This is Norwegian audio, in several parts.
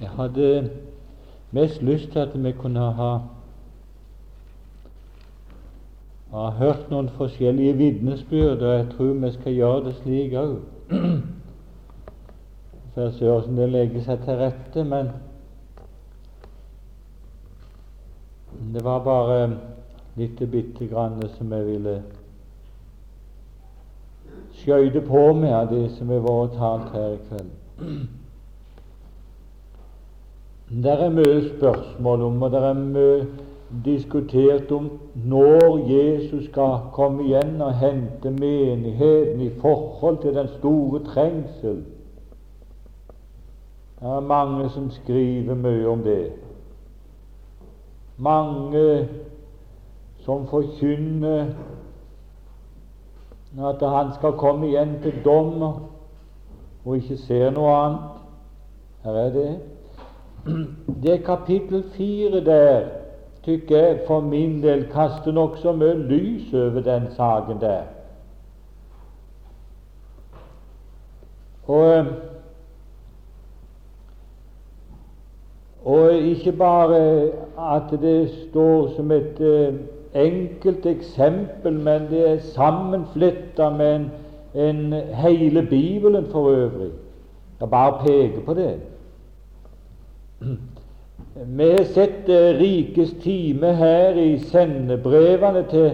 Jeg hadde mest lyst til at vi kunne ha, ha hørt noen forskjellige vitnesbyrd, og jeg tror vi skal gjøre det slik òg. Får se hvordan det legger seg til rette, men det var bare litt bitte grann som jeg ville skøyte på med av det som har vært talt her i kveld. Det er mye spørsmål om, og det er mye diskutert om når Jesus skal komme igjen og hente menigheten i forhold til den store trengsel. Det er mange som skriver mye om det. Mange som forkynner at han skal komme igjen til dom og ikke ser noe annet. Her er det. Det kapittel fire der tykker jeg for min del kaster nokså mye lys over den saken der. Og, og ikke bare at det står som et uh, enkelt eksempel, men det er sammenfletta med en, en hele Bibelen for øvrig. Jeg bare peker på det. Vi har sett rikets time her i sendebrevene til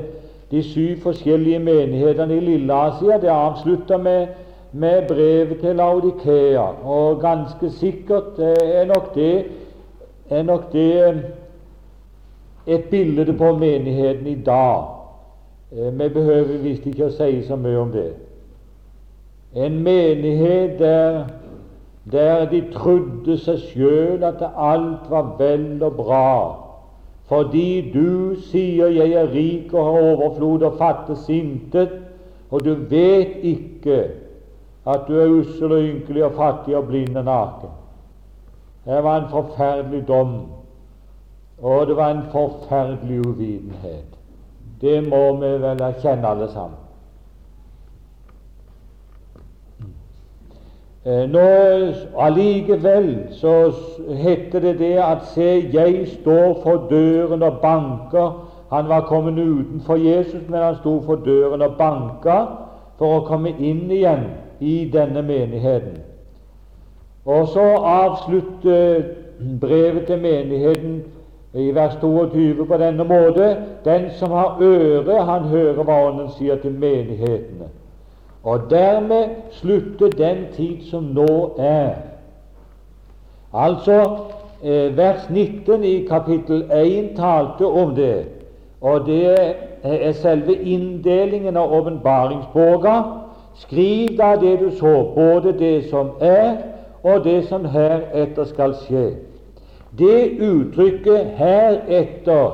de syv forskjellige menighetene i Lilleasia. Det avslutter med, med brevet til Laudikea, og ganske sikkert er nok det, er nok det eh, et bilde på menigheten i dag. Eh, vi behøver visst ikke å si så mye om det. En menighet der der de trodde seg sjøl at alt var vel og bra, fordi du sier 'jeg er rik og har overflod og fattes intet', og du vet ikke at du er ussel og ynkelig og fattig og blind og naken. Det var en forferdelig dom, og det var en forferdelig uvitenhet. Det må vi vel erkjenne alle sammen. Eh, nå Allikevel så heter det det at se, jeg står for døren og banker. Han var kommet utenfor Jesus, men han sto for døren og banka for å komme inn igjen i denne menigheten. Og så avslutter brevet til menigheten i vers 22 på denne måte Den som har øre, han hører hva Ånden sier til menighetene. Og dermed slutter den tid som nå er. Altså, eh, vers 19 i kapittel 1 talte om det, og det er selve inndelingen av åpenbaringsboka. Skriv da det du så, både det som er, og det som heretter skal skje. Det uttrykket 'heretter',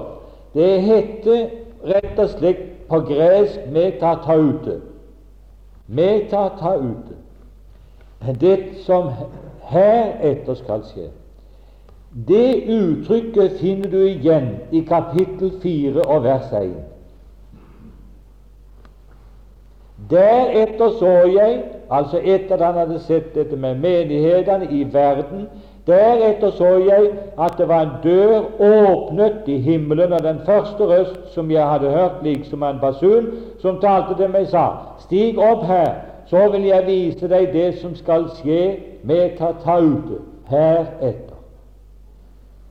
det heter rett og slett på gresk 'metataute'. Meta ta ute. Det som heretter skal skje. Det uttrykket finner du igjen i kapittel 4 og vers 1. Deretter så jeg, altså etter at han hadde sett dette med menighetene i verden, deretter så jeg at det var en dør åpnet i himmelen, og den første røst som jeg hadde hørt, liksom en basun, som talte til meg, sa:" Stig opp her, så vil jeg vise deg det som skal skje med Tatautet heretter.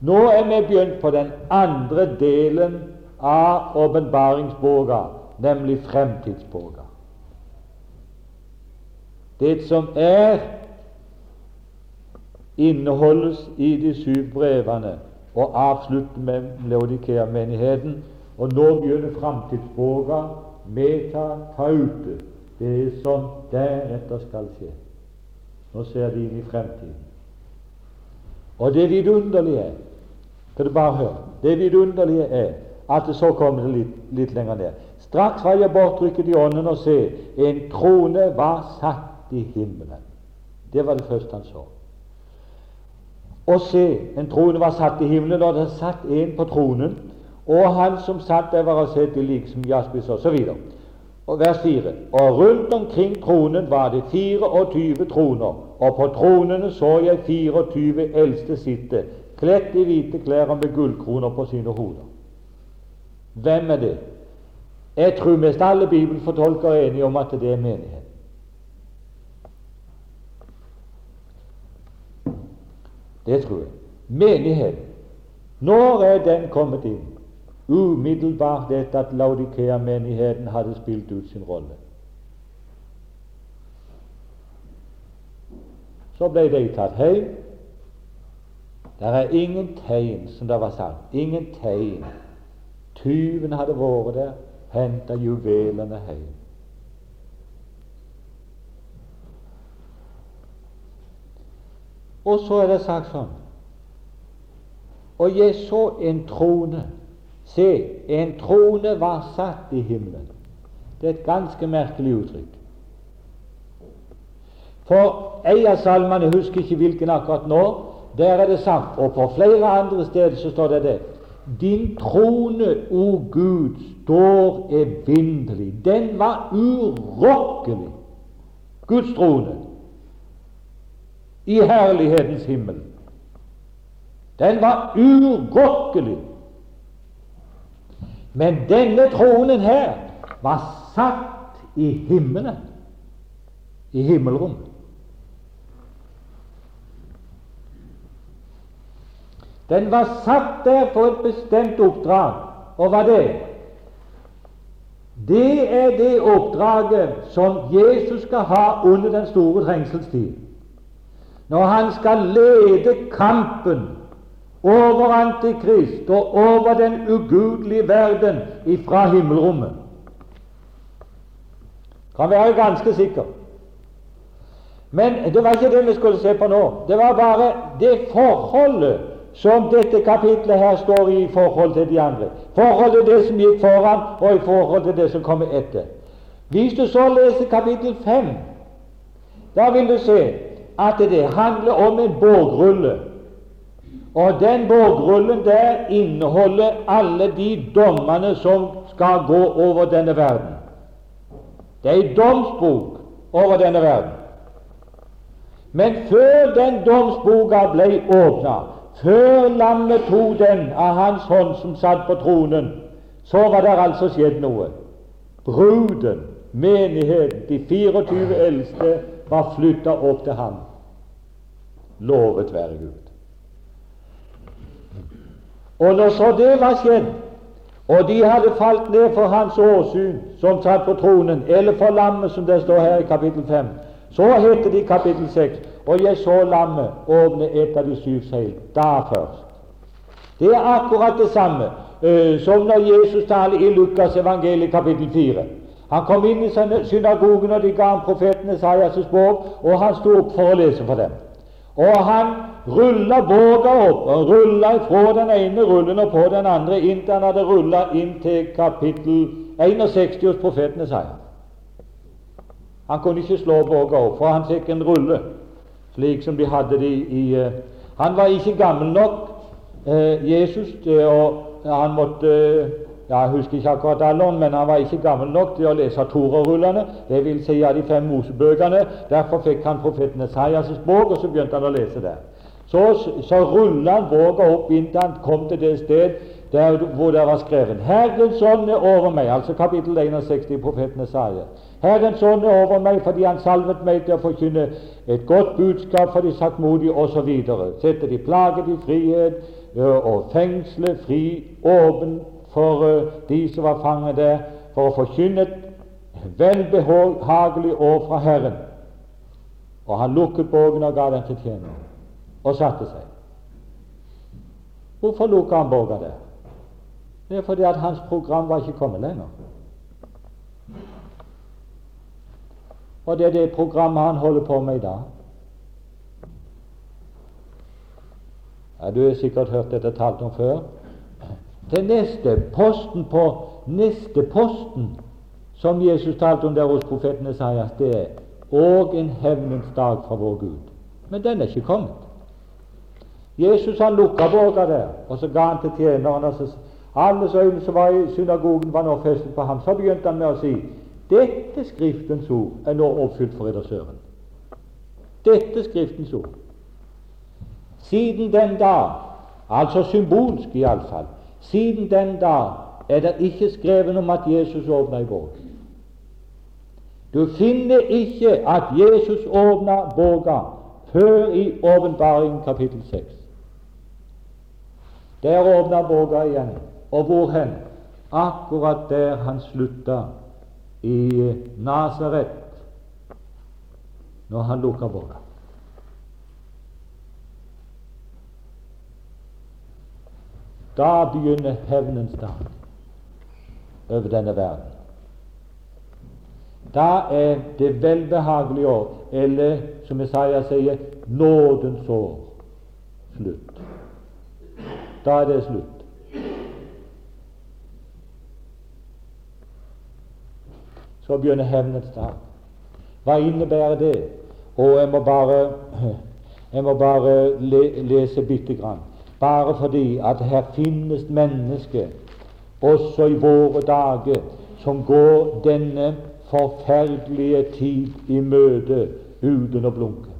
Nå er vi begynt på den andre delen av åpenbaringsboka, nemlig fremtidsboka. Det som er, inneholdes i de syv brevene og avslutter med Leodikea-menigheten. Og nå begynner framtidsboka Meta Taute, det som deretter skal skje. Nå ser de inn i fremtiden. Og det vidunderlige er Kan du bare høre Det vidunderlige er at det så kommer det litt, litt lenger ned. Straks var jeg bortrykket i ånden og se, en krone var satt i himmelen. Det var det første han så. Og se, en trone var satt i himmelen, og det satt en på tronen, og han som satt der, var å se til lik som jaspis osv. Og vers 4. Og rundt omkring tronen var det 24 troner, og på tronene så jeg 24 eldste sitte, kledt i hvite klær og med gullkroner på sine hoder. Hvem er det? Jeg tror mest alle bibelfortolkere er enige om at det er menigheten. Det tror jeg. Menigheten. Når er den kommet inn? Umiddelbart etter at Laudikea-menigheten hadde spilt ut sin rolle. Så ble de tatt hjem. Det er ingen tegn, som det var sagt. Ingen tegn. Tyven hadde vært der, henta juvelene hjem. Og så er det sagt sånn Og jeg så en trone. Se, en trone var satt i himmelen. Det er et ganske merkelig uttrykk. For en av salmene, jeg husker ikke hvilken akkurat nå, der er det sagt, og på flere andre steder så står det det Din trone, o Gud, står evinnelig. Den var urokkelig. Guds trone i herlighetens himmel. Den var urokkelig. Men denne tronen her var satt i himmelen, i himmelrommet. Den var satt der på et bestemt oppdrag. Og hva det? Det er det oppdraget som Jesus skal ha under den store trengselstid når han skal lede kampen over Antikrist og over den ugudelige verden ifra himmelrommet. Kan være ganske sikker. Men det var ikke det vi skulle se på nå. Det var bare det forholdet som dette kapitlet her står i i forhold til de andre. Forholdet det som gikk foran, og i forhold til det som kommer etter. Hvis du så leser kapittel 5, da vil du se at det handler om en bågrulle. Og den bågrullen der inneholder alle de dommene som skal gå over denne verden. Det er en domsbok over denne verden. Men før den domsboka ble åpna, før lammet tok den av hans hånd som satt på tronen, så var det altså skjedd noe. Bruden, menigheten, de 24 eldste, var flytta opp til ham. Lovet være Gud. Og når så det var skjedd, og de hadde falt ned for hans åsyn som satt på tronen, eller for lammet, som det står her i kapittel 5, så heter det i kapittel 6 og jeg så lammet åpne et av de syv seil. Da først. Det er akkurat det samme uh, som når Jesus taler i Lukas evangeliet kapittel 4. Han kom inn i synagogen, og de ga ham profeten Esaias' bok, og han sto opp for å lese for dem. Og han rulla boka opp, og rulla fra den ene rullen og på den andre inntil han hadde rulla inn til kapittel 61 hos profeten Isaiah. Han kunne ikke slå boka opp, for han fikk en rulle, slik som de hadde det i, i uh, Han var ikke gammel nok, uh, Jesus, å Han måtte ja, Jeg husker ikke akkurat alderen, men han var ikke gammel nok til å lese Torarullene, dvs. Si av de fem Mosebøkene. Derfor fikk han profeten Esaias' bok, og så begynte han å lese der. Så, så rulla han boka opp inntil han kom til det sted der, hvor det var skrevet 'Herrens ånd er over meg', altså kapittel 61 i profeten Esaias. Herrens ånd er over meg fordi Han salvet meg til å forkynne et godt budskap for de saktmodige osv. Sette de plaget i frihet og fengsle fri, åpen for uh, de som var fanget der, for å forkynne et velbehagelig år fra Herren. Og han lukket boken og ga den til tjeneren, og satte seg. Hvorfor lukket han boka der? Det er fordi at hans program var ikke kommet lenger. Og det er det programmet han holder på med i dag. Ja, Du har sikkert hørt dette talt om før til neste posten på neste posten som Jesus talte om der hos profeten Esaias, det er og en hevnens dag fra vår Gud. Men den er ikke kommet. Jesus han lukka borga der, og så ga han til tjeneren. og så Alle øyne som var i synagogen, var nå festet på ham. Så begynte han med å si Dette Skriftens ord er nå oppfylt for Søren. Dette Skriftens ord. Siden den dag, altså symbolsk iallfall, siden den dag er det ikke skrevet om at Jesus åpna ei bok. Du finner ikke at Jesus åpna boka før i Åpenbaringen kapittel 6. Der åpna boka igjen. Og hvor hen? Akkurat der han slutta, i Nasaret, når han lukka boka. Da begynner hevnens dag over denne verden. Da er det velbehagelige år, eller som Isaiah sier, nådens år, slutt. Da er det slutt. Så begynner hevnens dag. Hva innebærer det? Og jeg må bare, jeg må bare le, lese bitte grann. Bare fordi at her finnes mennesker, også i våre dager, som går denne forferdelige tid i møte uten å blunke.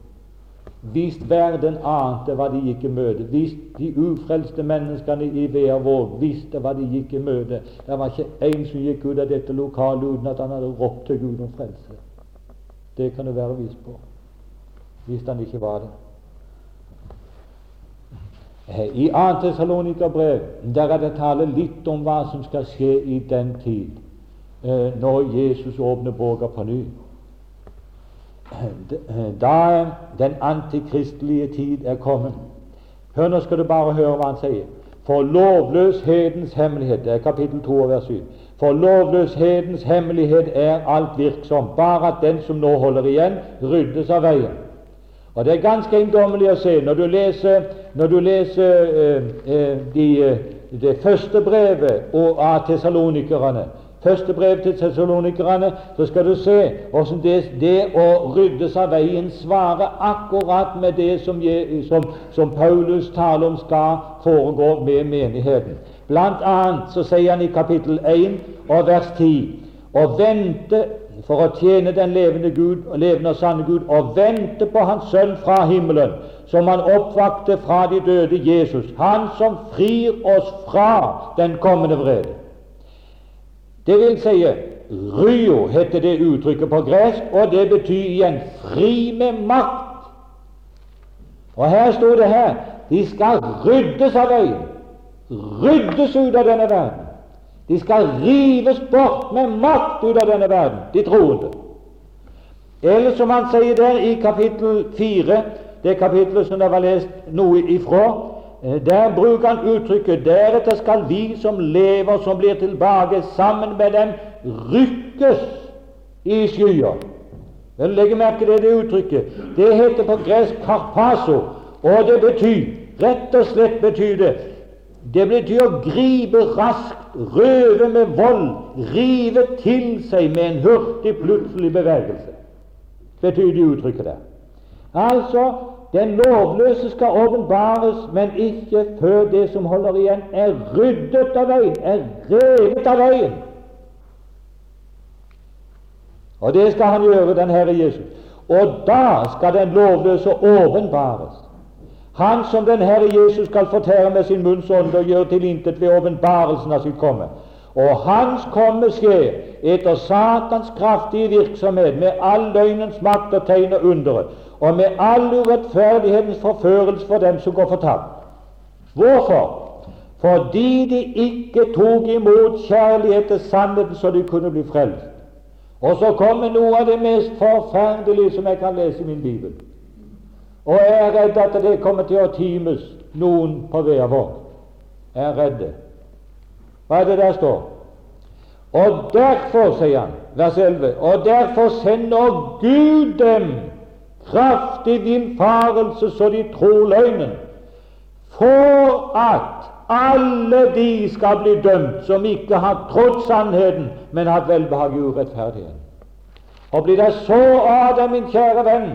Hvis verden ante hva de gikk i møte, hvis de ufrelste menneskene i Veavåg visste hva de gikk i møte Det var ikke en som gikk ut av dette lokalet uten at han hadde ropt til Gud om frelse. Det kan du være viss på, hvis han ikke var det. I 2. Tessalonikerbrev der er det tale litt om hva som skal skje i den tid, eh, når Jesus åpner boka på ny. Da den antikristelige tid er kommet Hør, nå skal du bare høre hva han sier. For lovløshetens hemmelighet Det er kapittel 2 vers 7. For lovløshetens hemmelighet er alt virksom, bare at den som nå holder igjen, ryddes av veien. Og Det er ganske eiendommelig å se når du leser, når du leser eh, eh de, eh, det første brevet av tesalonikerne. Første brev til tesalonikerne, så skal du se hvordan det, det å ryddes av veien svarer akkurat med det som, som, som Paulus taler om skal foregå med menigheten. Blant annet så sier han i kapittel 1 og vers 10 å vente for å tjene den levende Gud og levende og sanne Gud og vente på Hans Sønn fra himmelen, som Han oppvakte fra de døde, Jesus, Han som frir oss fra den kommende vrede. Det vil si ryo heter det uttrykket på gresk, og det betyr igjen fri med makt. Og her står det her de skal ryddes av veien, ryddes ut av denne verden. De skal rives bort med makt ut av denne verden, de troende. Eller som han sier der i kapittel 4, det kapittelet som det var lest noe ifra, eh, der bruker han uttrykket 'deretter skal vi som lever, som blir tilbake, sammen med dem rykkes i skyer'. Men legg merke til det uttrykket. Det heter på gresk 'karpaso', og det betyr Rett og slett betyr det det betyr å gripe raskt, røve med vold, rive til seg med en hurtig, plutselig bevegelse. betyr det uttrykket der. Altså, den lovløse skal åpenbares, men ikke før det som holder igjen, er ryddet av veien, er revet av veien. Og det skal han gjøre, den Herre Jesus. Og da skal den lovløse åpenbares. Han som den Herre Jesus skal fortære med sin munns ånd og gjøre til intet ved åpenbarelsen av sitt komme. Og hans komme skjer etter Satans kraftige virksomhet med all løgnens makt og tegn og undere, og med all urettferdighetens forførelse for dem som går fortapt. Hvorfor? Fordi de ikke tok imot kjærlighet til sannheten så de kunne bli frelst. Og så kommer noe av det mest forferdelige som jeg kan lese i min bibel. Og jeg er redd at det kommer til å times noen på Veavåg. Jeg er redd. Hva er det der står? Og derfor, sier han, vers 11, og derfor sender Gud dem kraftig villfarelse så de tror løgnen, for at alle de skal bli dømt som ikke har trodd sannheten, men hatt velbehag i urettferdigheten. Og blir det så av deg, min kjære venn,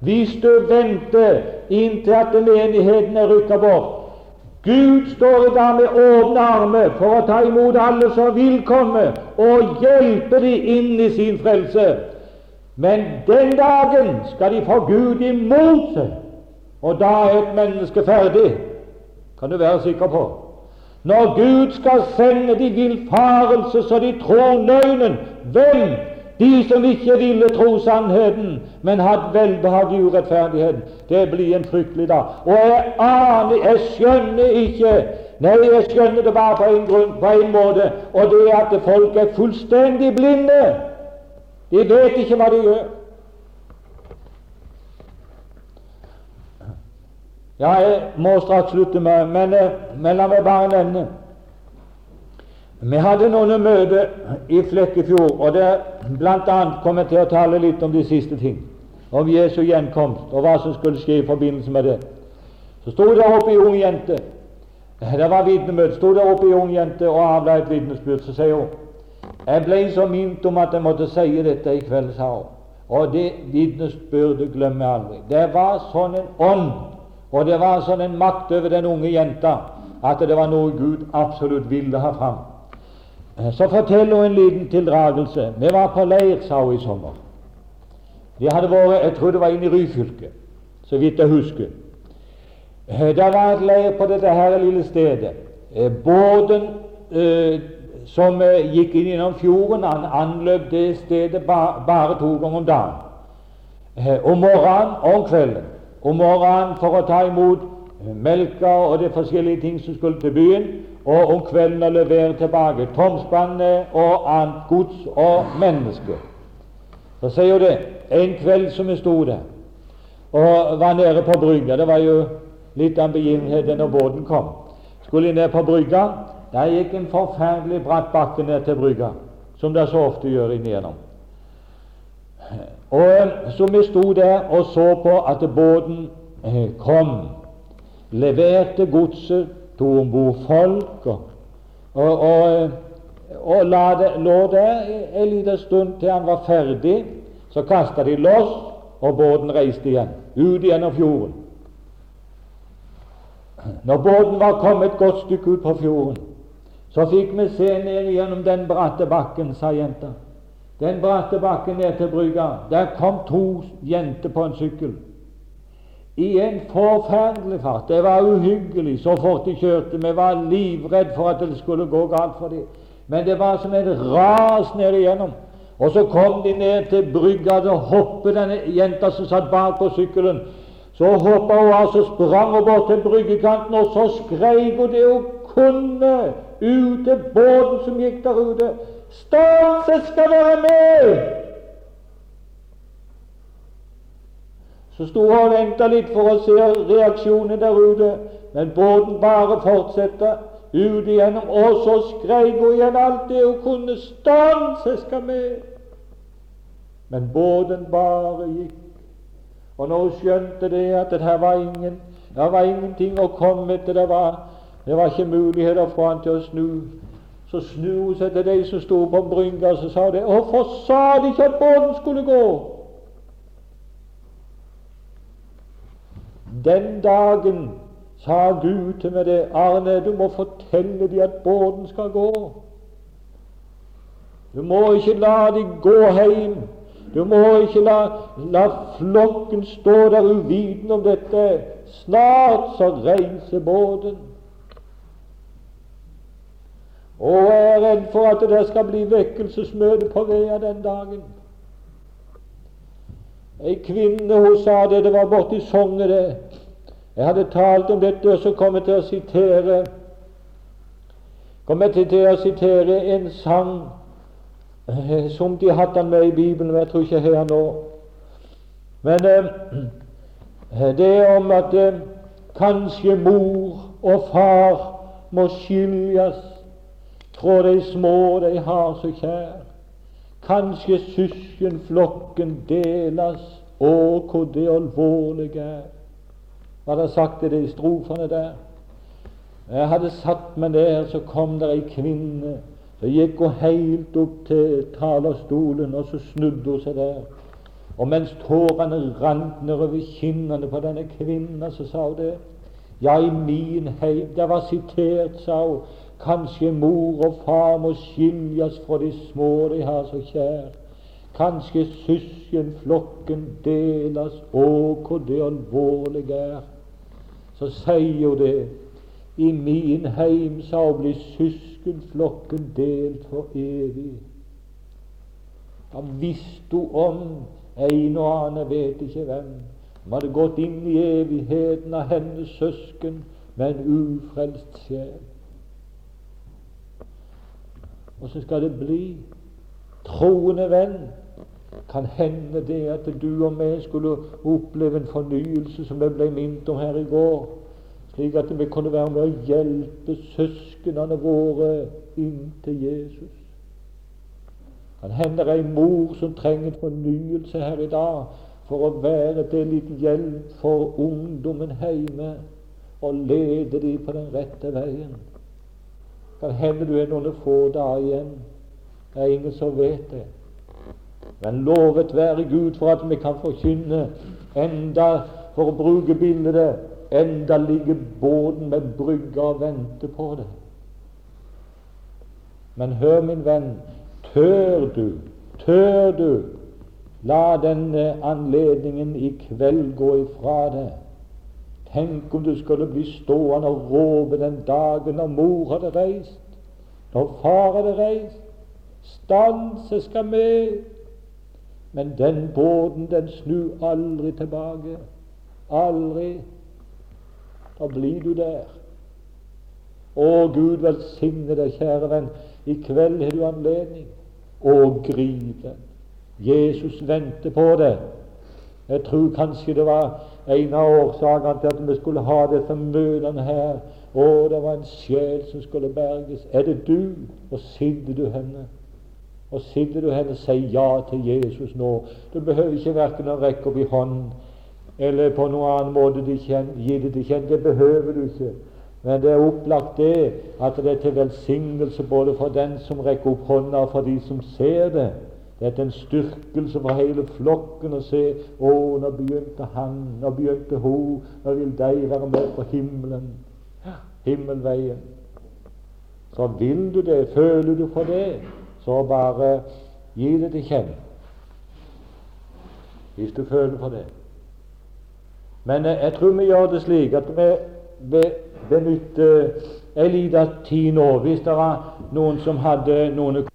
hvis du venter inntil at menigheten er rykka bort, Gud står i dag med åpne armer for å ta imot alle som vil komme, og hjelpe dem inn i sin frelse. Men den dagen skal de få Gud imot seg, og da er et menneske ferdig, kan du være sikker på. Når Gud skal sende de villfarelse så de tror løgnen, hvem? De som ikke ville tro sannheten, men hadde velbehag i urettferdigheten. Det blir en fryktelig dag. Og jeg aner, jeg skjønner ikke Nei, jeg skjønner det bare på en, grunn, på en måte, og det er at folk er fullstendig blinde. De vet ikke hva de gjør. Ja, jeg må straks slutte, med, men, eh, men la meg bare nevne Vi hadde noen møter i Flekkefjord, og der bl.a. kom jeg til å tale litt om de siste ting. Om Jesu gjenkomst, og hva som skulle skje i forbindelse med det. Så sto der oppe ei ung jente Det var vitnemøte. Sto der oppe ei ung jente og avla et vitnesbyrd. Så sier hun jeg ble så minnet om at jeg måtte si dette i kveld, sa hun. Og det vitnesbyrdet glemmer jeg aldri. Det var sånn en ånd og det var sånn en makt over den unge jenta at det var noe Gud absolutt ville ha fram. Eh, så forteller hun en liten tildragelse. Vi var på leir, sa hun i sommer. Vi hadde vært, Jeg tror det var inne i Ryfylke, så vidt jeg husker. Eh, det var et leir på dette her lille stedet. Eh, båten eh, som gikk inn gjennom fjorden, han anløp det stedet ba, bare to ganger om dagen. Om morgenen og om kvelden om morgenen for å ta imot melka og de forskjellige ting som skulle til byen, og om kvelden å levere tilbake tomspannet og annet gods og mennesker. Så sier det en kveld som vi sto der og var nede på brygga Det var jo litt av begivenheten når båten kom. Skulle ned på brygga. Der gikk en forferdelig bratt bakke ned til brygga, som det så ofte gjør innigjennom. Og Så vi sto der og så på at båten eh, kom, leverte godset, tok om bord folk og, og, og, og det, lå der en liten stund til han var ferdig. Så kasta de loss, og båten reiste igjen, ut gjennom fjorden. Når båten var kommet et godt stykke ut på fjorden, så fikk vi se ned gjennom den bratte bakken, sa jenta den bratte bakken ned til brygga. Der kom to jenter på en sykkel. I en forferdelig fart. Det var uhyggelig så fort de kjørte. Vi var livredd for at det skulle gå galt for dem. Men det var som et ras ned igjennom. Og så kom de ned til brygga. Da hoppet denne jenta som satt bak på sykkelen. Så hoppa hun av, så sprang hun bort til bryggekanten, og så skreik hun det hun kunne ut til båten som gikk der ute. Stans, skal være med! Så sto og venta litt for å se reaksjonen der ute, men båten bare fortsatte ut igjennom, og så skreik hun igjen alt det hun kunne. Stans, jeg skal med! Men båten bare gikk. Og hun skjønte det, at det her var ingen det var ingenting å komme etter, det var, det var ikke muligheter for han til å snu, så snur hun seg til de som sto på brynga, og så sa de 'Hvorfor sa de ikke at båten skulle gå?' Den dagen sa Gud til meg det, 'Arne, du må fortelle dem at båten skal gå.' Du må ikke la dem gå hjem. Du må ikke la, la flokken stå der uvitende om dette. Snart så reiser båten. Og jeg er redd for at det skal bli vekkelsesmøte på Vea den dagen. Ei kvinne hun sa det, det var borti Sognet, det. Jeg hadde talt om dette, og så kom jeg til å sitere kom jeg til å sitere en sang eh, som de hadde med i Bibelen, men jeg tror ikke her nå. Men eh, det er om at eh, kanskje mor og far må skiljes Trå de små de har så kjær. Kanskje søskenflokken deles, å, hvor det alvorlige er. Hva det sagt i de strofene der? Jeg hadde satt meg der, så kom der ei kvinne. Så gikk hun helt opp til talerstolen, og så snudde hun seg der. Og mens tårene rant nedover kinnene på denne kvinnen, så sa hun det Ja, i min heim Det var sitert, sa hun. Kanskje mor og far må skiljes fra de små de har så kjær. Kanskje søskenflokken deles, å, hvor det alvorlig er. Så sier jo det. I min heim, sa hun, blir søskenflokken delt for evig. Da visste hun om en og annen, vet ikke hvem, som hadde gått inn i evigheten av hennes søsken med en ufrelst sjel. Og skal det bli troende venn. Kan hende det at du og vi skulle oppleve en fornyelse som vi ble minnet om her i går, slik at vi kunne være med å hjelpe søsknene våre inn til Jesus. Kan hende det er en mor som trenger en fornyelse her i dag for å være til litt hjelp for ungdommen hjemme og lede dem på den rette veien. Kan hende du er noen få dager igjen. Det er ingen som vet det. Men lovet være Gud for at vi kan forkynne enda, for å bruke bildet, enda ligger båten med brygga og venter på det. Men hør, min venn, Tør du, tør du la denne anledningen i kveld gå ifra deg? Tenk om du skulle bli stående og råpe den dagen når mor hadde reist, når far hadde reist. Stanse skal med. Men den båten, den snur aldri tilbake. Aldri. Da blir du der. Å, Gud velsigne deg, kjære venn. I kveld har du anledning Å, grip den. Jesus venter på deg. Jeg tror kanskje det var en av årsakene til at vi skulle ha disse møtene her. Å, det var en sjel som skulle berges. Er det du? Og sitter du henne? Og sitter du henne, si ja til Jesus nå. Du behøver ikke verken å rekke opp i hånden eller på noen annen måte gi det til kjenne. Det behøver du ikke. Men det er opplagt det at det er til velsignelse både for den som rekker opp hånda, og for de som ser det. Det er en styrkelse for hele flokken å se å, nå begynte han, nå begynte hun, nå vil de være med på himmelen. Himmelveien. Så vil du det, føler du for det, så bare gi det til kjenne. Hvis du føler for det. Men jeg, jeg tror vi gjør det slik at vi benytter benytte ei lita tid nå, hvis det var noen som hadde noen